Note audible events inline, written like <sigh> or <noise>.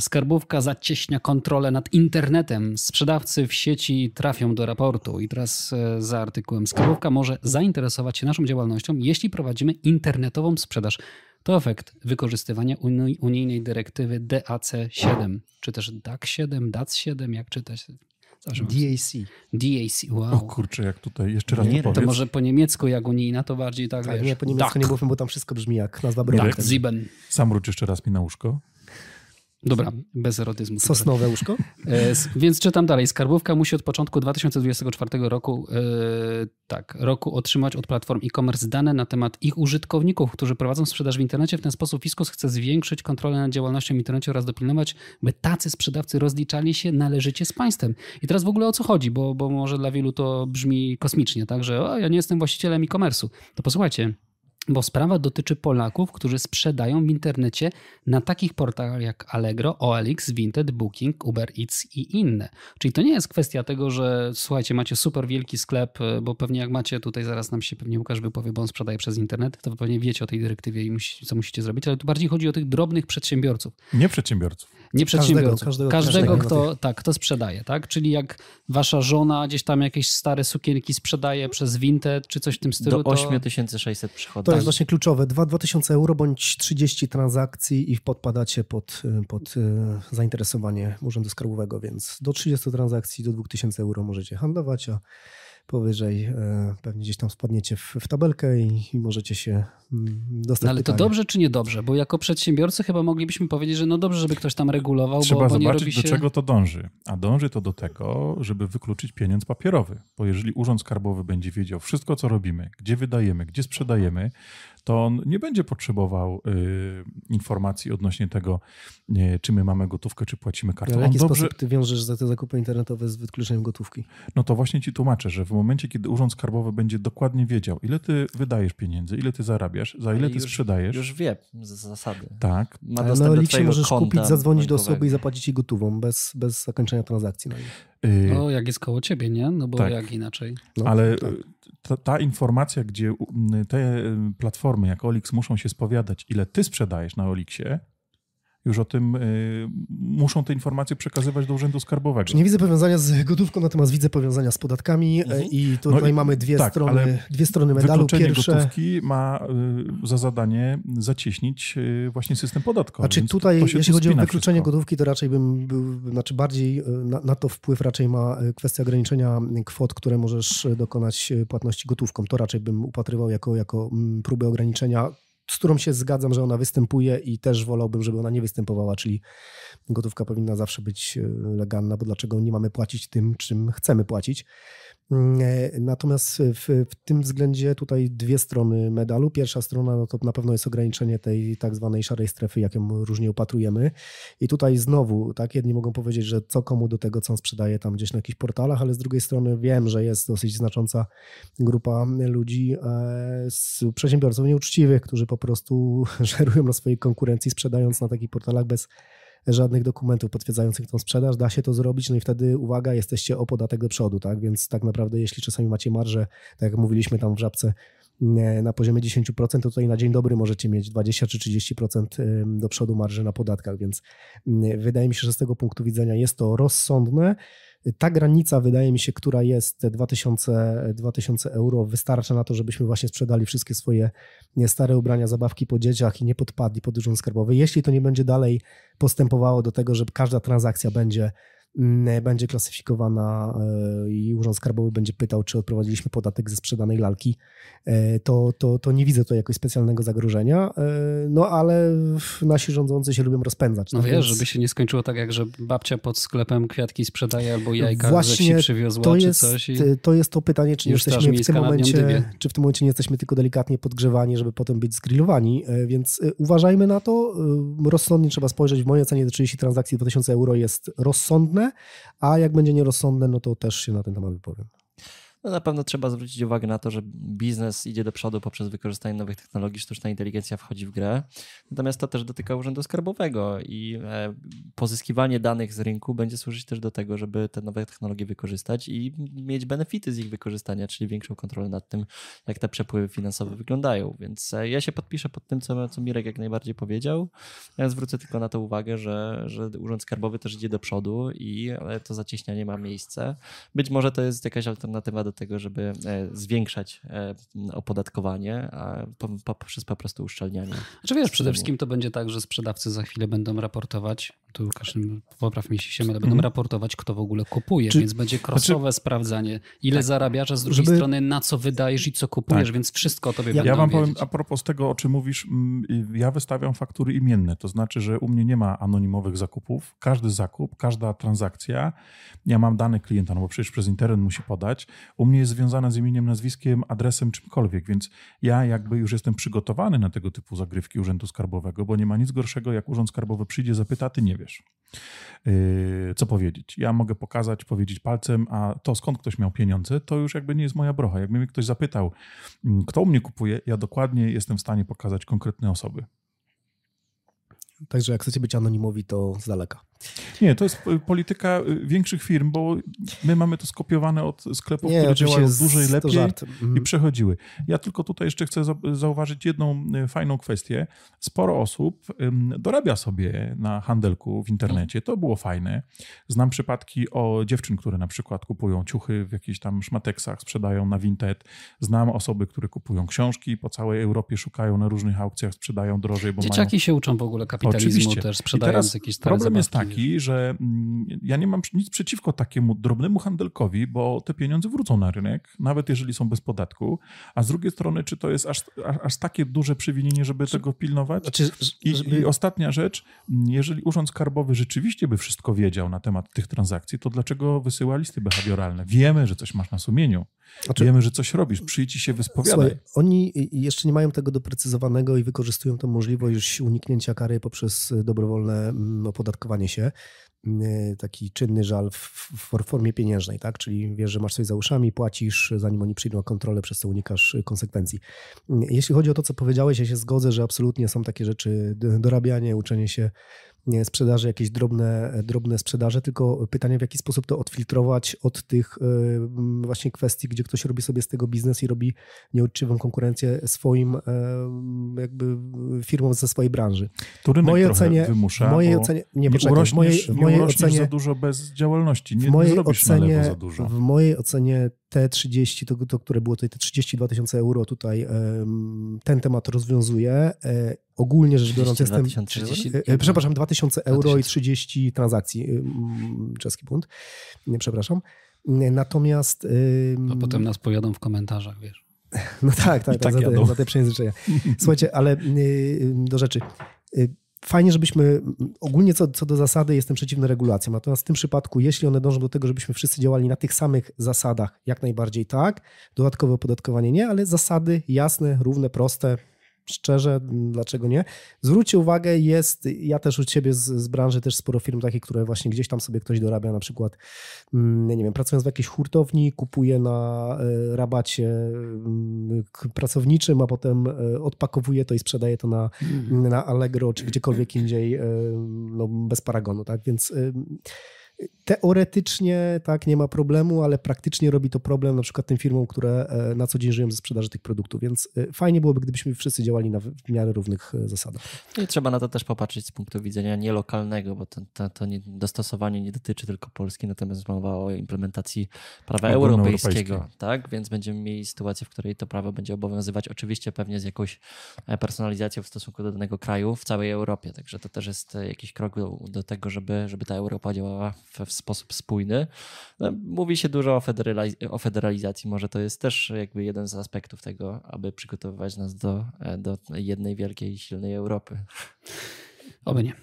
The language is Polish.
Skarbówka zacieśnia kontrolę nad internetem. Sprzedawcy w sieci trafią do raportu. I teraz e, za artykułem. Skarbówka może zainteresować się naszą działalnością, jeśli prowadzimy internetową sprzedaż. To efekt wykorzystywania unijnej dyrektywy DAC7, czy też DAC7, DAC7, jak czytać? DAC. DAC, wow. O kurczę, jak tutaj, jeszcze raz nie, to, to może po niemiecku jak unijna, to bardziej tak, tak wiesz. Nie, po niemiecku nie mówmy, bo tam wszystko brzmi jak nazwa. Sam wróć jeszcze raz mi na łóżko. Dobra, bez erotyzmu. Sosnowe łóżko? <laughs> E, więc czytam dalej. Skarbówka musi od początku 2024 roku, e, tak, roku otrzymać od platform e-commerce dane na temat ich użytkowników, którzy prowadzą sprzedaż w internecie. W ten sposób Fiskus chce zwiększyć kontrolę nad działalnością w internecie oraz dopilnować, by tacy sprzedawcy rozliczali się należycie z państwem. I teraz w ogóle o co chodzi, bo, bo może dla wielu to brzmi kosmicznie, tak, że o, ja nie jestem właścicielem e-commerce'u. To posłuchajcie, bo sprawa dotyczy Polaków, którzy sprzedają w internecie na takich portalach jak Allegro, OLX, Vinted, Booking, Uber Eats i inne. Czyli to nie jest kwestia tego, że słuchajcie, macie super wielki sklep, bo pewnie jak macie, tutaj zaraz nam się pewnie Łukasz wypowie, bo on sprzedaje przez internet, to pewnie wiecie o tej dyrektywie i musi, co musicie zrobić, ale tu bardziej chodzi o tych drobnych przedsiębiorców. Nie przedsiębiorców. Nie przedsiębiorców. Każdego, każdego, każdego kto, tak, kto sprzedaje, tak? Czyli jak wasza żona gdzieś tam jakieś stare sukienki sprzedaje przez Vinted czy coś w tym stylu. Do 8600 przychodów to jest właśnie kluczowe. 2000 euro bądź 30 transakcji i podpadacie pod, pod e, zainteresowanie Urzędu Skarbowego, więc do 30 transakcji, do 2000 euro możecie handlować, a powyżej e, pewnie gdzieś tam spadniecie w, w tabelkę i, i, możecie się mm, dostać no Ale pytania. to dobrze czy niedobrze? Bo jako przedsiębiorcy chyba moglibyśmy powiedzieć, że no dobrze, żeby ktoś tam regulował, Trzeba bo, bo zobaczyć, nie robi się... do czego to dąży. A dąży to do tego, żeby wykluczyć pieniądz papierowy. Bo jeżeli Urząd Skarbowy będzie wiedział wszystko, co robimy, gdzie wydajemy, gdzie sprzedajemy, to on nie będzie potrzebował y, informacji odnośnie tego, y, czy my mamy gotówkę, czy płacimy kartą. Ale w jaki dobrze... sposób ty wiążesz za te zakupy internetowe z wykluczeniem gotówki? No to właśnie ci tłumaczę, że w momencie, kiedy Urząd Skarbowy będzie dokładnie wiedział, ile ty wydajesz pieniędzy, ile ty zarabiasz, za ile ty już, sprzedajesz. Już wie z zasady. Tak. Ma Ale na Elixie możesz kupić, zadzwonić do osoby i zapłacić jej gotową, bez, bez zakończenia transakcji. No, no jak jest koło ciebie, nie? No bo tak. jak inaczej. No, Ale tak ta, ta, informacja, gdzie te platformy jak Olix muszą się spowiadać, ile ty sprzedajesz na Olixie, już o tym y, muszą te informacje przekazywać do Urzędu Skarbowego. Czy nie widzę powiązania z gotówką, natomiast widzę powiązania z podatkami e, mhm. i tutaj no i, mamy dwie, tak, strony, dwie strony medalu. Pierwsze gotówki ma y, za zadanie zacieśnić y, właśnie system podatkowy. Znaczy tutaj, jeśli chodzi o wykluczenie wszystko. gotówki, to raczej bym był, znaczy bardziej na, na, to wpływ raczej ma kwestia ograniczenia kwot, które możesz dokonać płatności gotówką. To raczej bym upatrywał jako, jako próbę ograniczenia z którą się zgadzam, że ona występuje i też wolałbym, żeby ona nie występowała, czyli gotówka powinna zawsze być e, legalna, bo dlaczego nie mamy płacić tym, czym chcemy płacić. Mm, e, natomiast w, w, tym względzie tutaj dwie strony medalu. Pierwsza strona no to na pewno jest ograniczenie tej tak zwanej szarej strefy, jak ją różnie upatrujemy. I tutaj znowu, tak, jedni mogą powiedzieć, że co komu do tego, co on sprzedaje tam gdzieś na jakichś portalach, ale z drugiej strony wiem, że jest dosyć znacząca grupa ludzi, e, z przedsiębiorców nieuczciwych, którzy po prostu <laughs> żerują na swojej konkurencji, sprzedając na takich portalach bez żadnych dokumentów potwierdzających tą sprzedaż. Da się to zrobić, no i wtedy uwaga, jesteście o podatek do przodu, tak? Więc tak naprawdę, jeśli czasami macie marżę, tak jak mówiliśmy tam w żabce, na poziomie 10%, to tutaj na dzień dobry możecie mieć 20 czy 30% do przodu marży na podatkach, więc wydaje mi się, że z tego punktu widzenia jest to rozsądne. Ta granica, wydaje mi się, która jest 2000, 2000 euro, wystarcza na to, żebyśmy właśnie sprzedali wszystkie swoje stare ubrania, zabawki po dzieciach i nie podpadli pod urząd skarbowy. Jeśli to nie będzie dalej postępowało do tego, że każda transakcja będzie będzie klasyfikowana e, i Urząd Skarbowy będzie pytał, czy odprowadziliśmy podatek ze sprzedanej lalki, e, to, to, to nie widzę tu jakiegoś specjalnego zagrożenia. E, no ale nasi rządzący się lubią rozpędzać. No, no wiesz, żeby się nie skończyło tak, jak że babcia pod sklepem kwiatki sprzedaje albo jajka Właśnie ze przywiozła to jest, czy coś. I... To jest to pytanie, czy, nie jesteśmy w tym momencie, czy w tym momencie nie jesteśmy tylko delikatnie podgrzewani, żeby potem być zgrillowani, więc uważajmy na to. Rozsądnie trzeba spojrzeć. W mojej ocenie do 30 transakcji 2000 euro jest rozsądne a jak będzie nierozsądne, no to też się na ten temat wypowiem. No na pewno trzeba zwrócić uwagę na to, że biznes idzie do przodu poprzez wykorzystanie nowych technologii, sztuczna inteligencja wchodzi w grę. Natomiast to też dotyka Urzędu Skarbowego i e, pozyskiwanie danych z rynku będzie służyć też do tego, żeby te nowe technologie wykorzystać i mieć benefity z ich wykorzystania, czyli większą kontrolę nad tym, jak te przepływy finansowe wyglądają. Więc e, ja się podpiszę pod tym, co, co Mirek jak najbardziej powiedział. Ja zwrócę tylko na to uwagę, że, że Urząd Skarbowy też idzie do przodu i e, to zacieśnianie ma miejsce. Być może to jest jakaś alternatywa do tego, żeby e, zwiększać e, opodatkowanie poprzez po prostu uszczelnianie. Znaczy wiesz, przede wszystkim to będzie tak, że sprzedawcy za chwilę będą raportować, tu Łukasz, popraw mi się, ale będą mm. raportować, kto w ogóle kupuje, Czy, więc będzie krosowe znaczy, sprawdzanie, ile tak, zarabiasz, a z drugiej żeby... strony na co wydajesz i co kupujesz, tak. więc wszystko o tobie ja, Ja wam wiedzieć. powiem, a propos tego, o czym mówisz, ja wystawiam faktury imienne, to znaczy, że u mnie nie ma anonimowych zakupów. Każdy zakup, każda transakcja, ja mam dane klienta, no bo przecież przez internet musi podać, u mnie jest związana z imieniem, nazwiskiem, adresem, czymkolwiek, więc ja jakby już jestem przygotowany na tego typu zagrywki Urzędu Skarbowego, bo nie ma nic gorszego, jak Urząd Skarbowy przyjdzie, zapyta, ty nie wiesz, yy, co powiedzieć. Ja mogę pokazać, powiedzieć palcem, a to skąd ktoś miał pieniądze, to już jakby nie jest moja brocha. Jakby mnie ktoś zapytał, mm, kto u mnie kupuje, ja dokładnie jestem w stanie pokazać konkretne osoby. Także jak chcecie być anonimowi, to z daleka. Nie, to jest polityka y, większych firm, bo my mamy to skopiowane od sklepów, nie, które działają dłużej, lepiej i mhm. przechodziły. Ja tylko tutaj jeszcze chcę zauważyć jedną y, fajną kwestię. Sporo osób dorabia sobie na handelku w internecie. To było fajne. Znam przypadki o dziewczyn, które na przykład kupują ciuchy w jakichś tam szmateksach, sprzedają na Vinted. Znam osoby, które kupują książki po całej Europie, szukają na różnych aukcjach, sprzedają drożej. Bo Dzieciaki mają... się uczą w ogóle kapitalizmu Oczywiście. też, sprzedając jakieś Problem zabawki. jest taki, taki, że mm, ja nie mam nic przeciwko takiemu drobnemu handelkowi, bo te pieniądze wrócą na rynek, nawet jeżeli są bez podatku. A z drugiej strony, czy to jest aż, aż takie duże przewinienie, żeby tego pilnować? Znaczy, I, I ostatnia rzecz, jeżeli Urząd Skarbowy rzeczywiście by wszystko wiedział na temat tych transakcji, to dlaczego wysyła listy behawioralne? Wiemy, że coś masz na sumieniu. Znaczy, Wiemy, że coś robisz, przyjdź i się wyspowiadaj. Słuchaj, oni jeszcze nie mają tego doprecyzowanego i wykorzystują tę możliwość uniknięcia kary poprzez dobrowolne mm, opodatkowanie się. Y, taki czynny żal w, formie pieniężnej, tak? Czyli wiesz, że masz coś za uszami, płacisz, zanim oni przyjdą na kontrolę, przez co unikasz konsekwencji. Jeśli chodzi o to, co powiedziałeś, ja się zgodzę, że absolutnie są takie rzeczy, dorabianie, uczenie się sprzedaży, jakieś drobne, drobne sprzedaże, tylko pytanie, w jaki sposób to odfiltrować od tych e, właśnie kwestii, gdzie ktoś robi sobie z tego biznes i robi nieuczciwą konkurencję swoim e, jakby firmom ze swojej branży. To rynek mojej ocenie, wymusza, mojej ocenie, nie, nie poczekaj, w mojej, w mojej ocenie za dużo bez działalności, nie, w mojej nie ocenie, za dużo. W mojej ocenie te 30, to, to które było tutaj, te 32 tysiące euro tutaj ten temat rozwiązuje. E, ogólnie rzecz biorąc jestem... 30, e, przepraszam, 2000 euro 2000. i 30 transakcji, czeski punt, przepraszam. Natomiast... A potem nas pojadą w komentarzach, wiesz. <laughs> No tak, tak, tak, tak za, te, za te przejęzyczenia. Słuchajcie, ale do rzeczy fajnie, żebyśmy ogólnie co, co do zasady jestem przeciwny regulacjom. Natomiast w tym przypadku, jeśli one dążą do tego, żebyśmy wszyscy działali na tych samych zasadach, jak najbardziej tak, dodatkowe opodatkowanie nie, ale zasady jasne, równe, proste, szczerze, dlaczego nie? Zwróćcie uwagę, jest, ja też u Ciebie z, z branży też sporo firm takich, które właśnie gdzieś tam sobie ktoś dorabia, na przykład, mm, nie wiem, pracując w jakiejś hurtowni, kupuje na e, rabacie mm, pracowniczym, a potem e, odpakowuje to i sprzedaje to na, mhm. na Allegro czy gdziekolwiek indziej e, no, bez paragonu, tak? Więc Teoretycznie tak, nie ma problemu, ale praktycznie robi to problem na przykład tym firmom, które e, na co dzień żyją ze sprzedaży tych produktów, więc e, fajnie byłoby, gdybyśmy wszyscy działali na w miarę równych e, zasadach. I trzeba na to też popatrzeć z punktu widzenia nielokalnego, bo to, to, to nie, dostosowanie nie dotyczy tylko Polski, natomiast mowa o implementacji prawa europejskiego, tak? Więc będziemy mieli sytuację, w której to prawo będzie obowiązywać, oczywiście pewnie z jakąś personalizacją w stosunku do danego kraju w całej Europie, także to też jest jakiś krok do, do tego, żeby, żeby ta Europa działała w, sposób spójny. No, mówi się dużo o, federaliz- o, federalizacji, może to jest też jakby jeden z aspektów tego, aby przygotowywać nas do, e, do jednej wielkiej, silnej Europy. Oby nie.